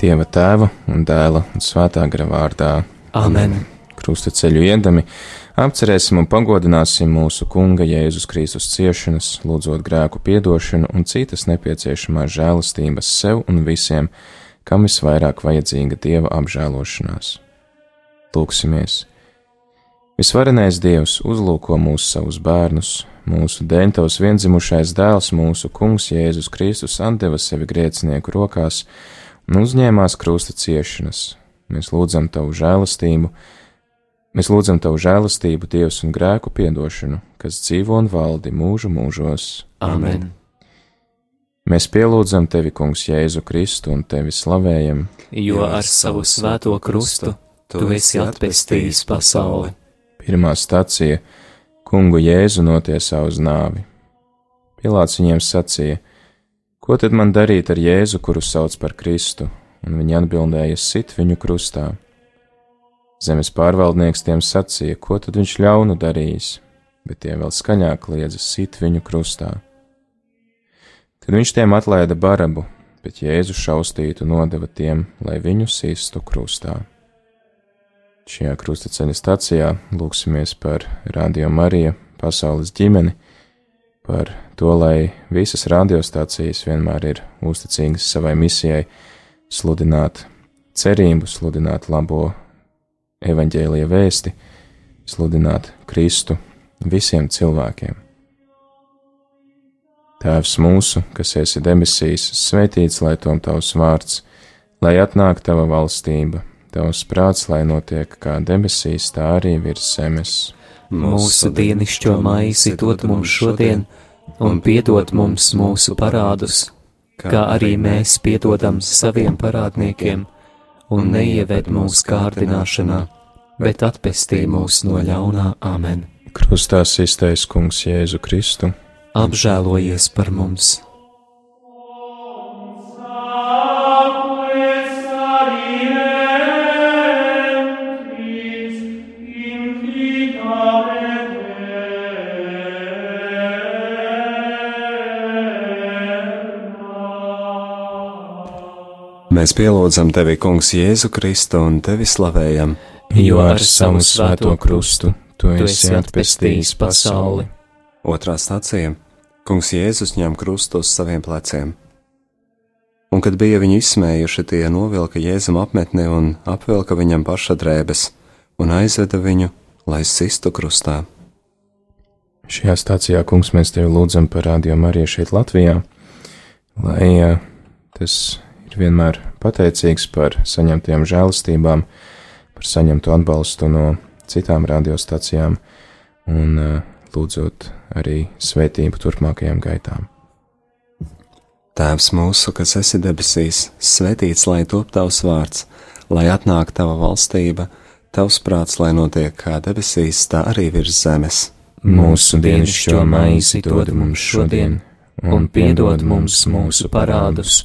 Dieva tēva un dēla un svētā gara vārdā. Amen. Krusta ceļu iedami, apcerēsim un pagodināsim mūsu Kunga Jēzus Kristus ciešanas, lūdzot grēku piedošanu un citas nepieciešamās žēlastības sev un visiem, kam visvairāk vajadzīga Dieva apžēlošanās. Lūksimies! Visvarenais Dievs uzlūko mūsu savus bērnus, mūsu dēļ tavs vienzimušais dēls, mūsu Kungs Jēzus Kristus atdeva sevi grēcinieku rokās un uzņēmās krusta ciešanas. Mēs lūdzam tavu žēlastību, mēs lūdzam tavu žēlastību, Dievs un grēku piedošanu, kas dzīvo un valdi mūžu mūžos. Amen. Mēs pielūdzam tevi, Kungs, Jēzu Kristu un tevi slavējam, Jo ar savu svēto krustu tu esi atpestījis pasauli. Pirmā stacija - Kungu Jēzu notiesā uz nāvi. Pilāts viņiem sacīja: Ko tad man darīt ar Jēzu, kuru sauc par Kristu? Un viņi atbildēja: Sit viņu krustā. Zemes pārvaldnieks tiem sacīja: Ko tad viņš ļaunu darījis? Bet tie vēl skaļāk liedza: Sit viņu krustā. Tad viņš tiem atlaida barabu, bet Jēzu šaustītu nodeva tiem, lai viņu sistu krustā. Šajā krustaceļa stacijā lūksimies par Radio Mariju, pasaules ģimeni, par to, lai visas radiostacijas vienmēr ir uzticīgas savai misijai, sludināt cerību, sludināt labo evaņģēlīja vēsti, sludināt Kristu visiem cilvēkiem. Tēvs mūsu, kas esi debesīs, svētīts lai tom tavs vārds, lai atnāk tava valstība, tavs prāts, lai notiek kā debesīs, tā arī virs zemes. Mūsu dienascho maizi dod mums šodien, un piedod mums mūsu parādus, kā arī mēs piedodam saviem parādniekiem, un neieved mūsu kārdināšanā, bet atpestī mūs no ļaunā amen. Krustā iztais kungs Jēzu Kristu, Apžēlojies par mums! Mēs pielūdzam tevi, Kungs, Jēzu Kristu un tevi slavējam, jo ar savu svēto krustu tu esi atpestījis pasauli. Otrā stācija - Kungs Jēzus ņem krustu uz saviem pleciem. Un, kad bija viņu izsmējuši, tie novilka Jēzum apmetni un apvilka viņam paša drēbes un aizveda viņu, lai sistu krustā. Šajā stācijā, kungs, mēs tevi lūdzam par radio Mariju šeit Latvijā, lai uh, tas ir vienmēr pateicīgs par saņemtajām žēlastībām, par saņemto atbalstu no citām radiostacijām un uh, lūdzot arī svētību turpmākajām gaitām. Tēvs mūsu, kas esi debesīs, svētīts lai top tavs vārds, lai atnāk tava valstība, tavs prāts, lai notiek kā debesīs, tā arī virs zemes. Mūsu dienascho maizi dod mums šodien, un piedod mums mūsu parādus,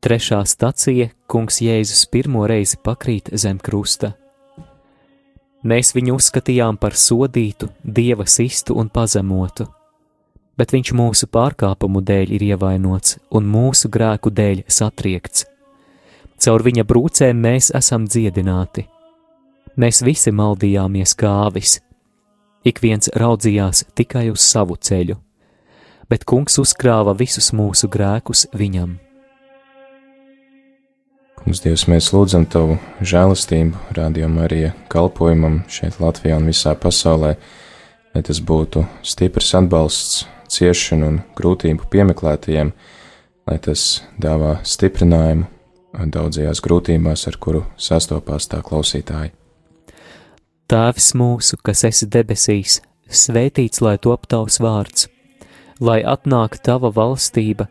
Trešā stacija - Kungs Jēzus pirmo reizi pakrīt zem krusta. Mēs viņu uzskatījām par sodītu, dieva sistu un pazemotu, bet viņš mūsu pārkāpumu dēļ ir ievainots un mūsu grēku dēļ satriekts. Caur viņa brūcēm mēs esam dziedināti. Mēs visi maldījāmies kāvis, ik viens raudzījās tikai uz savu ceļu, bet kungs uzkrāva visus mūsu grēkus viņam. Kungs, Dievs, mēs lūdzam Tavu žēlastību, Radio Marija kalpojumam šeit Latvijā un visā pasaulē, lai tas būtu stiprs atbalsts ciešanu un grūtību piemeklētajiem, lai tas dāvā stiprinājumu daudzajās grūtībās, ar kuru sastopās tā klausītāji. Tēvs mūsu, kas esi debesīs, svētīts lai top tavs vārds, lai atnāk tava valstība,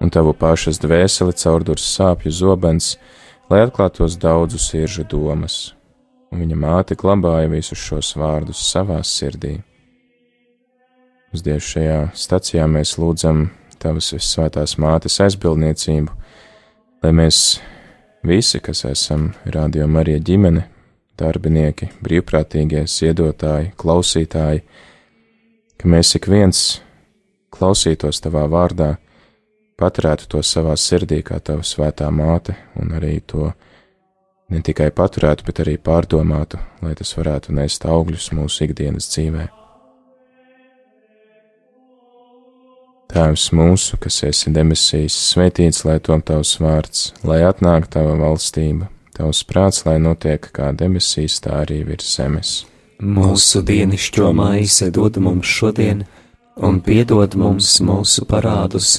Un tavu pašas dvēseli caurdurs sāpju zobens, lai atklātos daudzu siržu domas, un viņa māte glabāja visus šos vārdus savā sirdī. Uz Dievu šajā stacijā mēs lūdzam Tavas visvētās mātes aizbildniecību, lai mēs visi, kas esam Radio Marija ģimene, darbinieki, brīvprātīgie, ziedotāji, klausītāji, ka mēs ik viens klausītos Tavā vārdā, paturētu to savā sirdī kā Tava svētā māte un arī to ne tikai paturētu, bet arī pārdomātu, lai tas varētu nest augļus mūsu ikdienas dzīvē. Tēvs mūsu, kas esi debesīs, svētīts lai tom tavs vārds, lai atnāk tava valstība, tavs prāts, lai notiek kā debesīs, tā arī virs zemes. Mūsu dienascho maize dod mums šodien, un piedod mums mūsu parādus,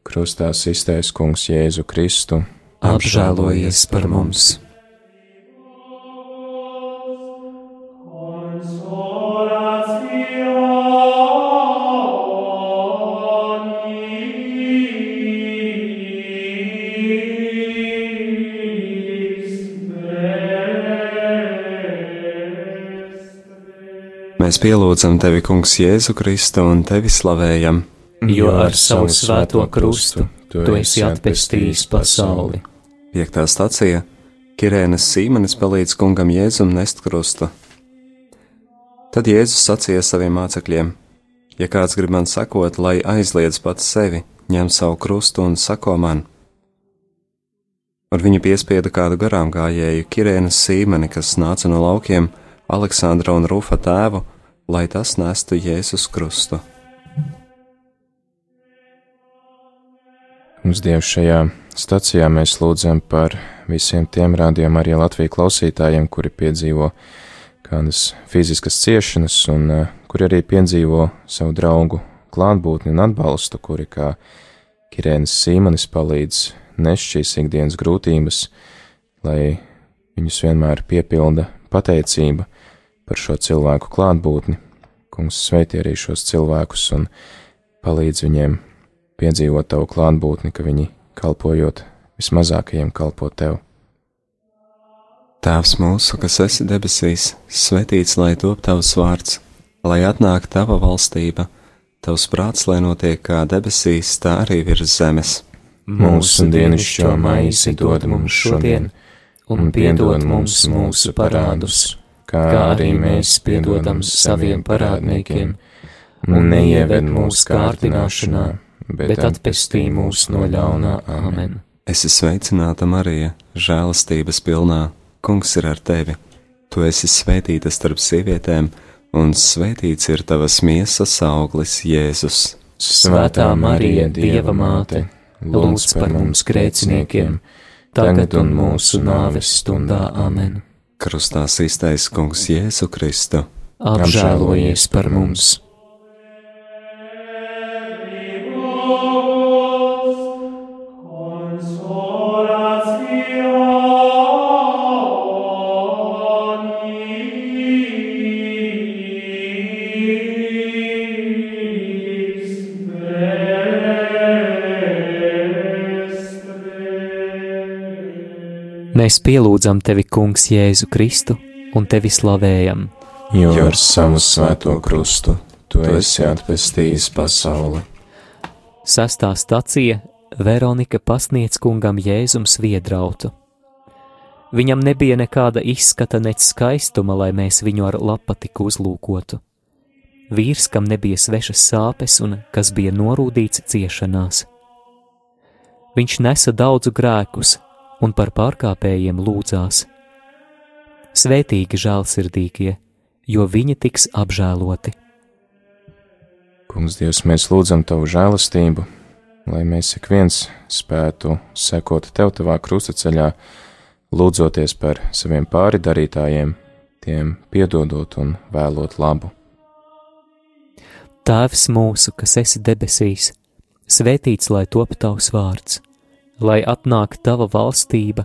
Krustā iztais kungs Jēzu Kristu, apžēlojies par mums! Mēs pielūdzam tevi, Kungs, Jēzu Kristu un tevi slavējam, jo ar savu svēto krustu tu esi atpestījis pasauli. Piektā stacija - Kirēnas Sīmenis palīdz kungam Jēzum nest krustu. Tad Jēzus sacīja saviem mācekļiem: Ja kāds grib man sakot, lai aizliedz pats sevi, ņem savu krustu un sako man. Un viņu piespieda kādu garām gājēju Kirēnas Sīmeni, kas nāca no laukiem, Aleksandra un Rufa tēvu, lai tas nestu Jēzus krustu. Mums Dievs šajā stacijā mēs lūdzam par visiem tiem rādījumiem arī Latvijas klausītājiem, kuri piedzīvo kādas fiziskas ciešanas un uh, kuri arī piedzīvo savu draugu klātbūtni un atbalstu, kuri kā Kirēnas Sīmanis palīdz nest šīs ikdienas grūtības, lai viņus vienmēr piepilda pateicība par šo cilvēku klātbūtni. Kungs sveitī arī šos cilvēkus un palīdz viņiem piedzīvot tavu klātbūtni, ka viņi kalpojot vismazākajiem kalpo tev. Tēvs mūsu, kas esi debesīs, svētīts lai top tavs vārds, lai atnāk tava valstība, tavs prāts, lai notiek kā debesīs, tā arī virs zemes. Mūsu dienascho maizi dod mums šodien, un piedod mums mūsu parādus, kā arī mēs piedodam saviem parādniekiem, un neieved mūsu kārdināšanā, bet atpestī mūs no ļaunā āmen. Es esmu sveicināta Marija, žēlastības pilnā, kungs ir ar tevi. Tu esi svētīta starp sievietēm, un svētīts ir tavas miesas auglis, Jēzus. Svētā Marija, Dieva māte, lūdz par mums grēciniekiem, tagad un mūsu nāves stundā amen. Krustā iztais kungs Jēzu Kristu. Apžēlojies par mums! Mēs pielūdzam tevi, Kungs, Jēzu Kristu un tevi slavējam. Jo ar savu svēto krustu tu esi atpestījis pasauli. Sastā stacija Veronika pasniedz kungam Jēzum sviedrautu. Viņam nebija nekāda izskata nec skaistuma, lai mēs viņu ar lapatiku uzlūkotu. Vīrs, kam nebija svešas sāpes un kas bija norūdīts ciešanās. Viņš nesa daudzu grēkus, un par pārkāpējiem lūdzās. Svētīgi žēlsirdīgie, jo viņi tiks apžēloti. Kungs, Dievs, mēs lūdzam Tavu žēlastību, lai mēs ik viens spētu sekot Tev tavā krustaceļā, lūdzoties par saviem pāridarītājiem, tiem piedodot un vēlot labu. Tēvs mūsu, kas esi debesīs, svētīts lai top tavs vārds lai atnāk tava valstība,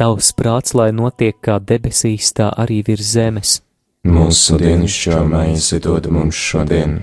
tavs prāts, lai notiek kā debesīs, tā arī virs zemes. Mūsu dienascho maizi dod mums šodien,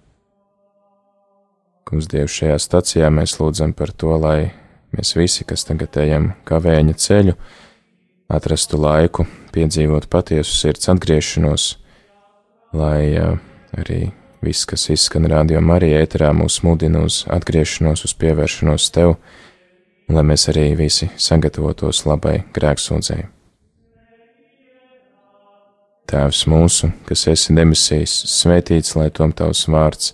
Kungs, Dievs, šajā stacijā mēs lūdzam par to, lai mēs visi, kas tagad ejam kavēņa ceļu, atrastu laiku, piedzīvot patiesu sirds atgriešanos, lai arī viss, kas izskan radio Marija ēterā, mūs mudina uz atgriešanos, uz pievēršanos tev, un lai mēs arī visi sagatavotos labai grēksūdzēji. Tēvs mūsu, kas esi debesīs, svētīts lai tom tavs vārds,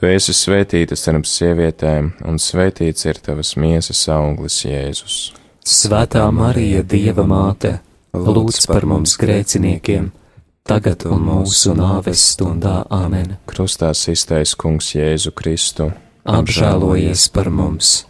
Tu esi svētīta starp sievietēm, un svētīts ir tavas miesas auglis, Jēzus. Svētā Marija, Dieva māte, lūdz par mums grēciniekiem, tagad un mūsu nāves stundā Āmen. Krustā iztais Kungs Jēzu Kristu. apžēlojies par mums!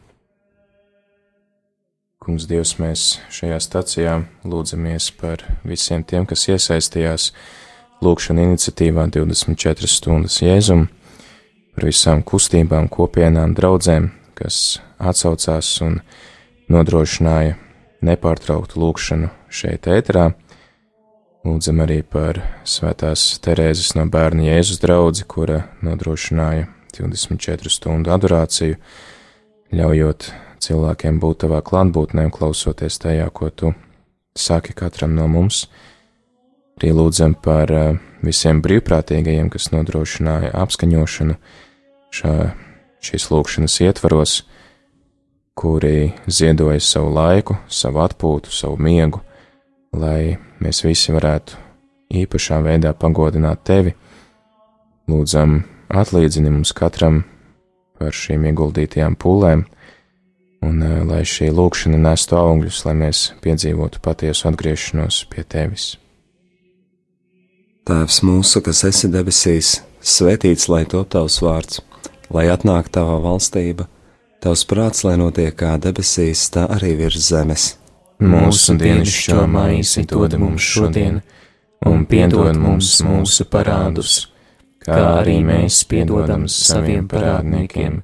Kungs, Dievs, mēs šajā stacijā lūdzamies par visiem tiem, kas iesaistījās lūkšana iniciatīvā 24 stundas Jēzum, par visām kustībām, kopienām, draudzēm, kas atsaucās un nodrošināja nepārtrauktu lūkšanu šeit ēterā. Lūdzam arī par svētās Terēzes no bērna Jēzus draudzi, kura nodrošināja 24 stundu adorāciju, ļaujot cilvēkiem būt tavā klātbūtnē un klausoties tajā, ko tu saki katram no mums. Arī lūdzam par uh, visiem brīvprātīgajiem, kas nodrošināja apskaņošanu šā, šīs lūkšanas ietvaros, kuri ziedoja savu laiku, savu atpūtu, savu miegu, lai mēs visi varētu īpašā veidā pagodināt tevi. Lūdzam, atlīdzini mums katram par šīm ieguldītajām pūlēm, un eh, lai šī lūkšana nestu augļus, lai mēs piedzīvotu patiesu atgriešanos pie tevis. Tēvs mūsu, kas esi debesīs, svētīts lai top tavs vārds, lai atnāk tava valstība, tavs prāts, lai notiek kā debesīs, tā arī virs zemes. Mūsu dienascho maizi dod mums šodien, un piedod mums mūsu parādus, kā arī mēs piedodam saviem parādniekiem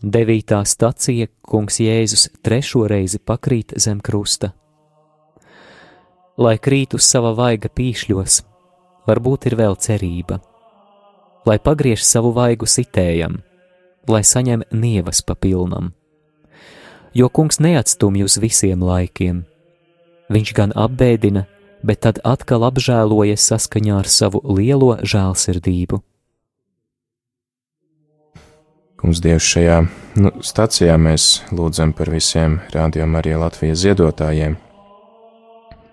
Devītā stacija Kungs Jēzus trešo reizi pakrīt zem krusta. Lai krīt uz sava vaiga pīšļos, varbūt ir vēl cerība. Lai pagriež savu vaigu sitējam, lai saņem nievas papilnam. Jo kungs neatstumj uz visiem laikiem, viņš gan apbēdina, bet tad atkal apžēlojas saskaņā ar savu lielo žēlsirdību. Kungs, Dievs, šajā nu, stacijā mēs lūdzam par visiem rādījumam arī Latvijas ziedotājiem,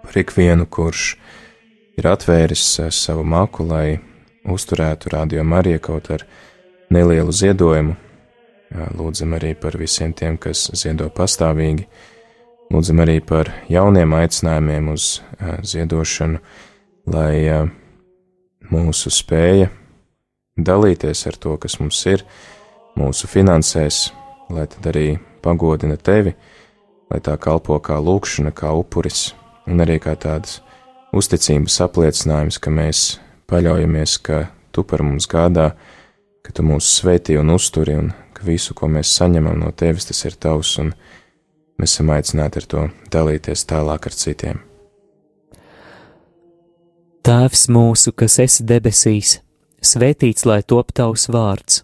par ikvienu, kurš ir atvēris eh, savu maku, lai uzturētu rādījumu arī kaut ar nelielu ziedojumu. Lūdzam arī par visiem tiem, kas ziedo pastāvīgi, Lūdzam arī par jauniem aicinājumiem uz uh, ziedošanu, lai uh, mūsu spēja dalīties ar to, kas mums ir, mūsu finansēs, lai tad arī pagodina tevi, lai tā kalpo kā lūkšana, kā upuris, un arī kā tāds uzticības apliecinājums, ka mēs paļaujamies, ka tu par mums gādā, ka tu mūs svētī un uzturi, un ka visu, ko mēs saņemam no tevis, tas ir tavs, un Mēs esam aicināti ar to dalīties tālāk ar citiem. Tēvs mūsu, kas esi debesīs, svētīts lai top tavs vārds,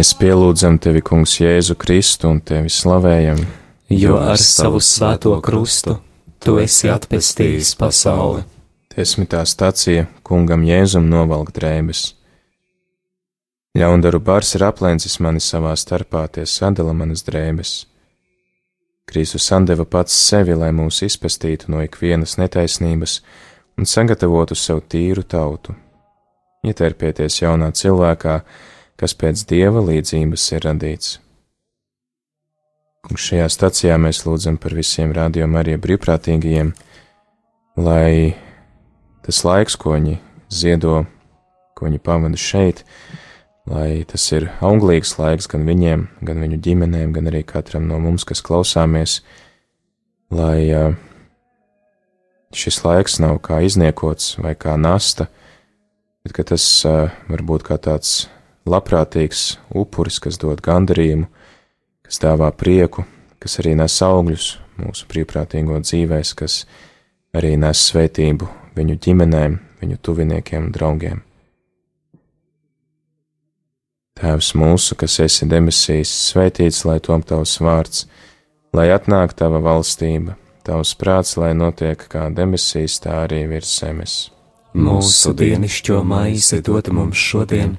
Mēs pielūdzam tevi, Kungs, Jēzu Kristu un tevi slavējam, jo ar savu svēto krustu tu esi atpestījis pasauli. Desmitā stacija Kungam Jēzum novalk drēbes. Ļaundaru bars ir aplēncis mani savā starpā, tie sadala manas drēbes. Kristus andeva pats sevi, lai mūs izpestītu no ikvienas netaisnības un sagatavotu sev tīru tautu. Ietērpieties jaunā cilvēkā, kas pēc dieva līdzības ir radīts. Un šajā stacijā mēs lūdzam par visiem rādījumiem, arī brīvprātīgajiem, lai tas laiks, ko viņi ziedo, ko viņi pavada šeit, lai tas ir auglīgs laiks gan viņiem, gan viņu ģimenēm, gan arī katram no mums, kas klausāmies, lai šis laiks nav kā izniekots vai kā nasta, bet ka tas var būt kā tāds labprātīgs upuris, kas dod gandarījumu, kas dāvā prieku, kas arī nes augļus mūsu brīvprātīgo dzīvēs, kas arī nes svētību viņu ģimenēm, viņu tuviniekiem un draugiem. Tēvs mūsu, kas esi debesīs, svētīts lai tom tavs vārds, lai atnāk tava valstība, tavs prāts, lai notiek kā debesīs, tā arī virs zemes. Mūsu dienišķo maizi dod mums šodien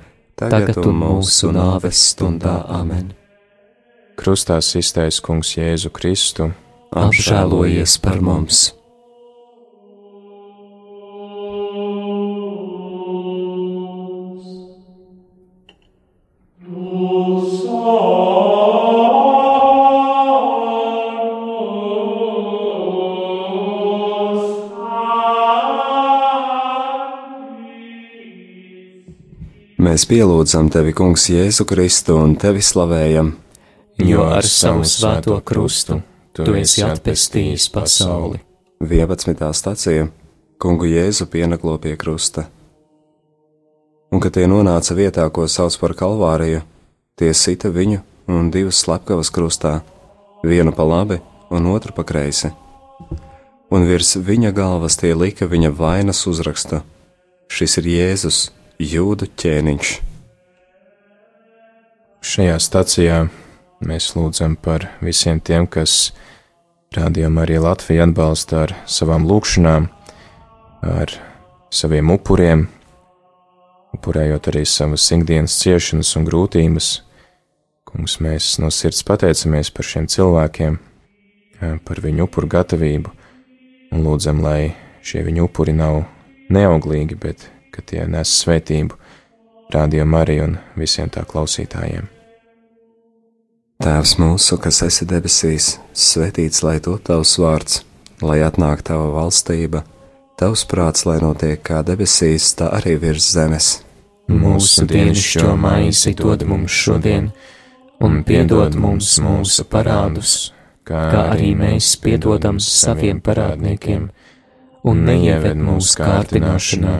Tagad un mūsu nāves stundā Amen. Krustā iztais Kungs Jēzu Kristu, apžēlojies par mums! Mēs pielūdzam tevi, Kungs, Jēzu Kristu un tevi slavējam, jo ar savu svēto krustu tu esi atpestījis pasauli. 11. stācija Kungu Jēzu pienaklo pie krusta. Un, kad tie nonāca vietā, ko sauc par Kalvāriju, tie sita viņu un divas slepkavas krustā, vienu pa labi un otru pa kreisi. Un virs viņa galvas tie lika viņa vainas uzrakstu: Šis ir Jēzus, jūdu ķēniņš. Šajā stacijā mēs lūdzam par visiem tiem, kas rādījumā arī Latviju atbalsta ar savām lūkšanām, ar saviem upuriem, upurējot arī savas ikdienas ciešanas un grūtības. Kungs, mēs no sirds pateicamies par šiem cilvēkiem, par viņu upuru gatavību un lūdzam, lai šie viņu upuri nav neauglīgi, bet ka tie nes svētību Radio Mariju un visiem tā klausītājiem. Tēvs mūsu, kas esi debesīs, svētīts lai to tavs vārds, lai atnāk tava valstība, tavs prāts, lai notiek kā debesīs, tā arī virs zemes. Mūsu dienascho maizi dod mums šodien, un piedod mums mūsu parādus, kā arī mēs piedodam saviem parādniekiem, un neieved mūsu kārdināšanā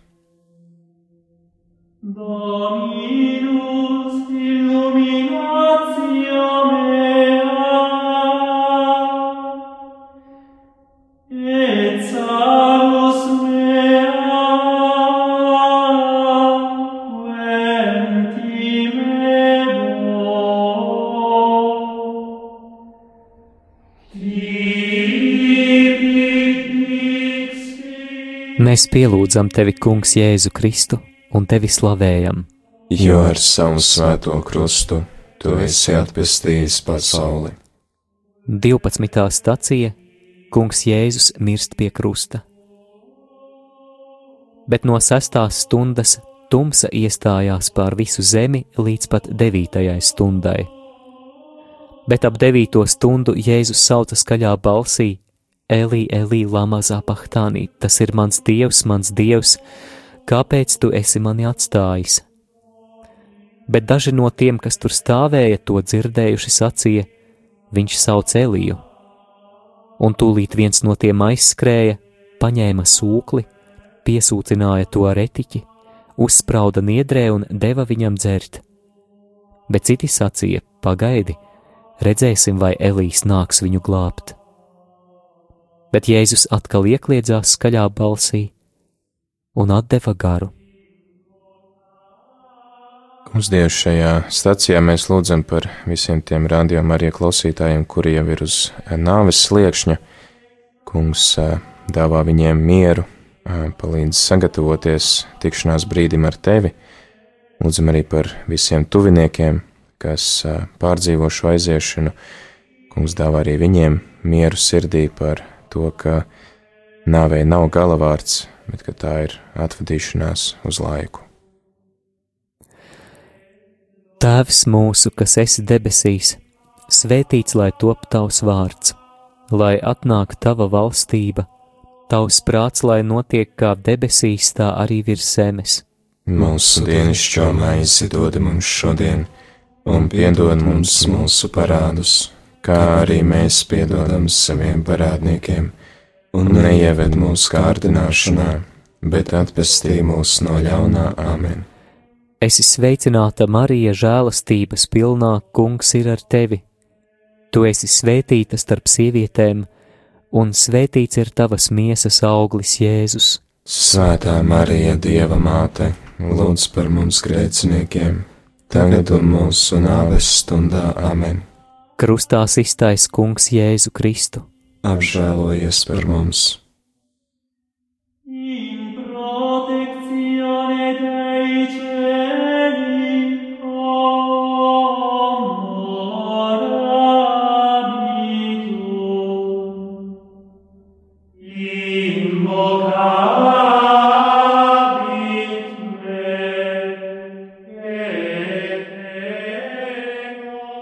Mēs pielūdzam tevi, Kungs, Jēzu Kristu, un tevi slavējam. Jo ar savu svēto krustu tu esi atpestījis pasauli. 12. stacija Kungs Jēzus mirst pie krusta. Bet no sestās stundas tumsa iestājās pār visu zemi līdz pat devītajai stundai. Bet ap devīto stundu Jēzus sauca skaļā balsī: Elī, Elī, lama zapahtānī, tas ir mans dievs, mans dievs, kāpēc tu esi mani atstājis? Bet daži no tiem, kas tur stāvēja, to dzirdējuši, sacīja: Viņš sauc Eliju. Un tūlīt viens no tiem aizskrēja, paņēma sūkli, piesūcināja to ar etiķi, uzsprauda niedrē un deva viņam dzert. Bet citi sacīja: Pagaidi, redzēsim, vai Elīs nāks viņu glābt. Bet Jēzus atkal iekļiedzās skaļā balsī un deva garu. Kungs, Dievs, šajā stacijā mēs lūdzam par visiem tiem rādījumiem, arī klausītājiem, kuri jau ir uz nāves sliekšņa. Kungs dāvā viņiem mieru, palīdz sagatavoties tikšanās brīdim ar tevi. Lūdzam arī par visiem tuviniekiem, kas pārdzīvo šo aiziešanu. Kungs dāvā arī viņiem mieru sirdī par to, ka nāvei nav galavārds, bet ka tā ir atvadīšanās uz laiku. Tēvs mūsu, kas esi debesīs, svētīts lai top tavs vārds, lai atnāk tava valstība, tavs prāts, lai notiek kā debesīs, tā arī virs zemes. Mūsu dienascho maizi dod mums šodien, un piedod mums mūsu parādus, kā arī mēs piedodam saviem parādniekiem, un neieved mūsu kārdināšanā, bet atpestī mūs no ļaunā amen. Esi sveicināta, Marija, žēlastības pilnā, Kungs ir ar tevi. Tu esi svētīta starp sievietēm, un svētīts ir tavas miesas auglis, Jēzus. Svētā Marija, Dieva māte, lūdz par mums grēciniekiem, tagad un mūsu nāves stundā amen. Krustā iztais Kungs Jēzu Kristu. Apžēlojies par mums!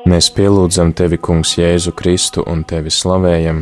Mēs pielūdzam tevi, Kungs, Jēzu Kristu un tevi slavējam,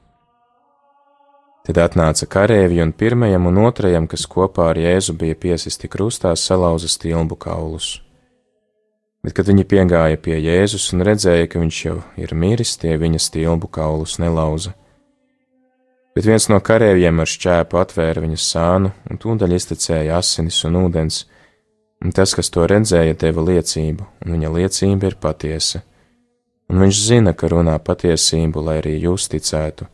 Tad atnāca karēvi un pirmajam un otrajam, kas kopā ar Jēzu bija piesisti krustā, salauza stilbu kaulus. Bet, kad viņi piegāja pie Jēzus un redzēja, ka viņš jau ir miris, tie viņa stilbu kaulus nelauza. Bet viens no karējiem ar šķēpu atvēra viņa sānu, un tūdaļ iztecēja asinis un ūdens, un tas, kas to redzēja, deva liecību, un viņa liecība ir patiesa. Un viņš zina, ka runā patiesību, lai arī jūs ticētu,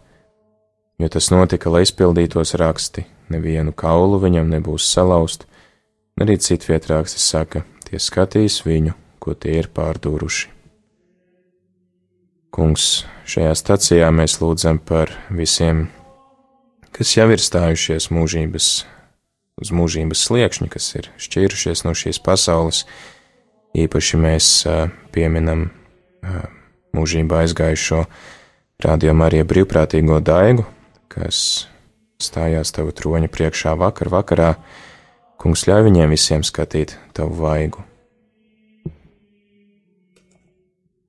jo tas notika, lai izpildītos raksti, nevienu kaulu viņam nebūs salauzt, arī citvietraksti saka, tie skatīs viņu, ko tie ir pārdūruši. Kungs, šajā stacijā mēs lūdzam par visiem, kas jau ir stājušies mūžības, uz mūžības sliekšņa, kas ir šķīrušies no šīs pasaules. Īpaši mēs uh, pieminam uh, mūžībā aizgājušo rādījumu arī brīvprātīgo daigu, kas stājās tavu troņa priekšā vakar vakarā. Kungs ļauj viņiem visiem skatīt tavu vaigu.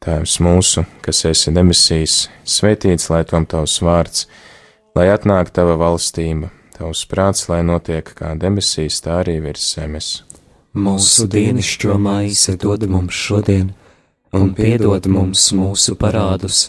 Tēvs mūsu, kas esi debesīs, svētīts lai tom tavs vārds, lai atnāk tava valstība, tavs prāts, lai notiek kā debesīs, tā arī virs zemes. Mūsu dienascho maizi dod mums šodien, un piedod mums mūsu parādus,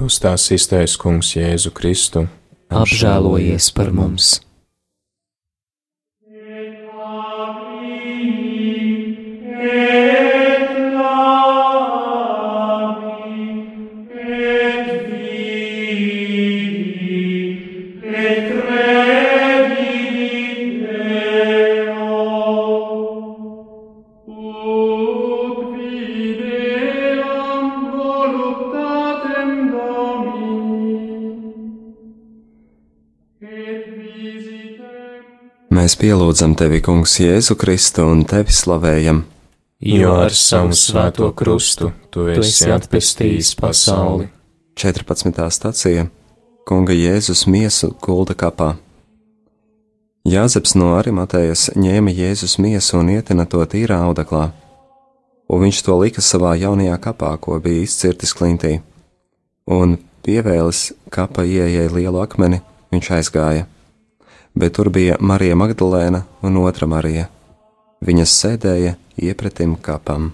Krustā iztais Kungs Jēzu Kristu. Apžēlojies par mums! Mēs pielūdzam tevi, Kungs, Jēzu Kristu un tevi slavējam, Jo ar savu svēto krustu tu esi atpestījis pasauli. 14. stācija Kunga Jēzus miesu gulda kapā. Jāzeps no Arimatējas ņēma Jēzus miesu un ietina to tīrā audeklā, un viņš to lika savā jaunajā kapā, ko bija izcirtis klintī, un pievēlis kapa ieejai lielu akmeni, viņš aizgāja, bet tur bija Marija Magdalēna un otra Marija. Viņas sēdēja iepretim kapam.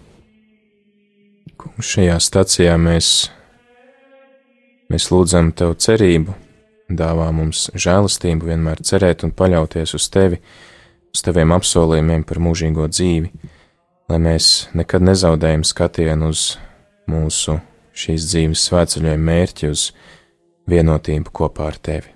Kungs, šajā stacijā mēs, mēs lūdzam Tev cerību, dāvā mums žēlastību, vienmēr cerēt un paļauties uz Tevi, uz Taviem apsolījumiem par mūžīgo dzīvi, lai mēs nekad nezaudējam skatienu uz mūsu šīs dzīves svētceļojuma mērķi, uz vienotību kopā ar Tevi.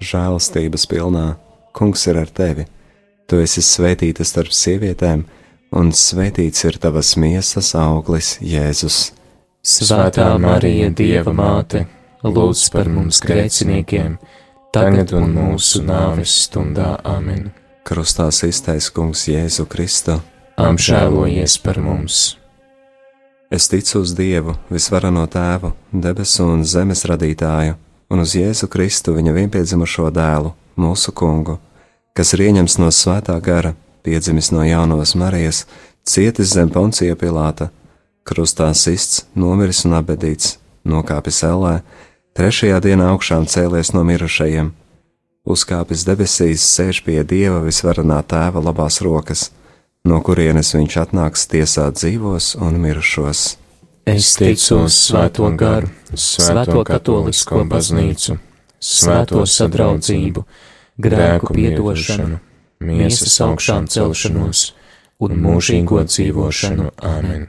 žēlastības pilnā, Kungs ir ar tevi. Tu esi svētīta starp sievietēm, un svētīts ir tavas miesas auglis, Jēzus. Svētā Marija, Dieva māte, lūdz par mums grēciniekiem, tagad un mūsu nāves stundā amen. Krustā iztais Kungs Jēzu Kristu. Apžēlojies par mums! Es ticu uz Dievu, visvarano tēvu, debesu un zemes radītāju, un uz Jēzu Kristu, viņa vienpiedzimušo dēlu, mūsu kungu, kas ir ieņemts no svētā gara, piedzimis no jaunos Marijas, cietis zem poncija pilāta, krustā sists, nomiris un abedīts, nokāpis ellē, trešajā dienā augšām cēlies no mirušajiem, uzkāpis debesīs, sēž pie Dieva visvarenā tēva labās rokas, no kurienes viņš atnāks tiesāt dzīvos un mirušos. Es ticu uz Svēto garu, Svēto katolisko baznīcu, Svēto sadraudzību, grēku piedošanu, miesas augšām celšanos un mūžīgo dzīvošanu. Āmen!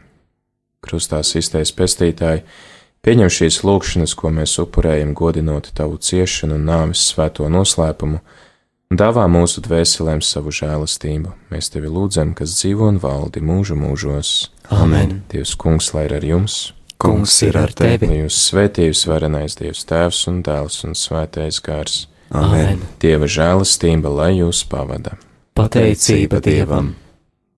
Krustās iztais pestītāji, pieņem šīs lūkšanas, ko mēs upurējam, godinot tavu ciešanu un nāves svēto noslēpumu, un dāvā mūsu dvēselēm savu žēlastību. Mēs tevi lūdzam, kas dzīvo un valdi mūžu mūžos. Amen. Dievs, kungs, lai ir ar jums! Kungs ir ar tevi. Lai jūs svētījus varenais Dievs Tēvs un Dēls un Svētais Gars. Amen. Dieva žēlastība, lai jūs pavada. Pateicība Dievam!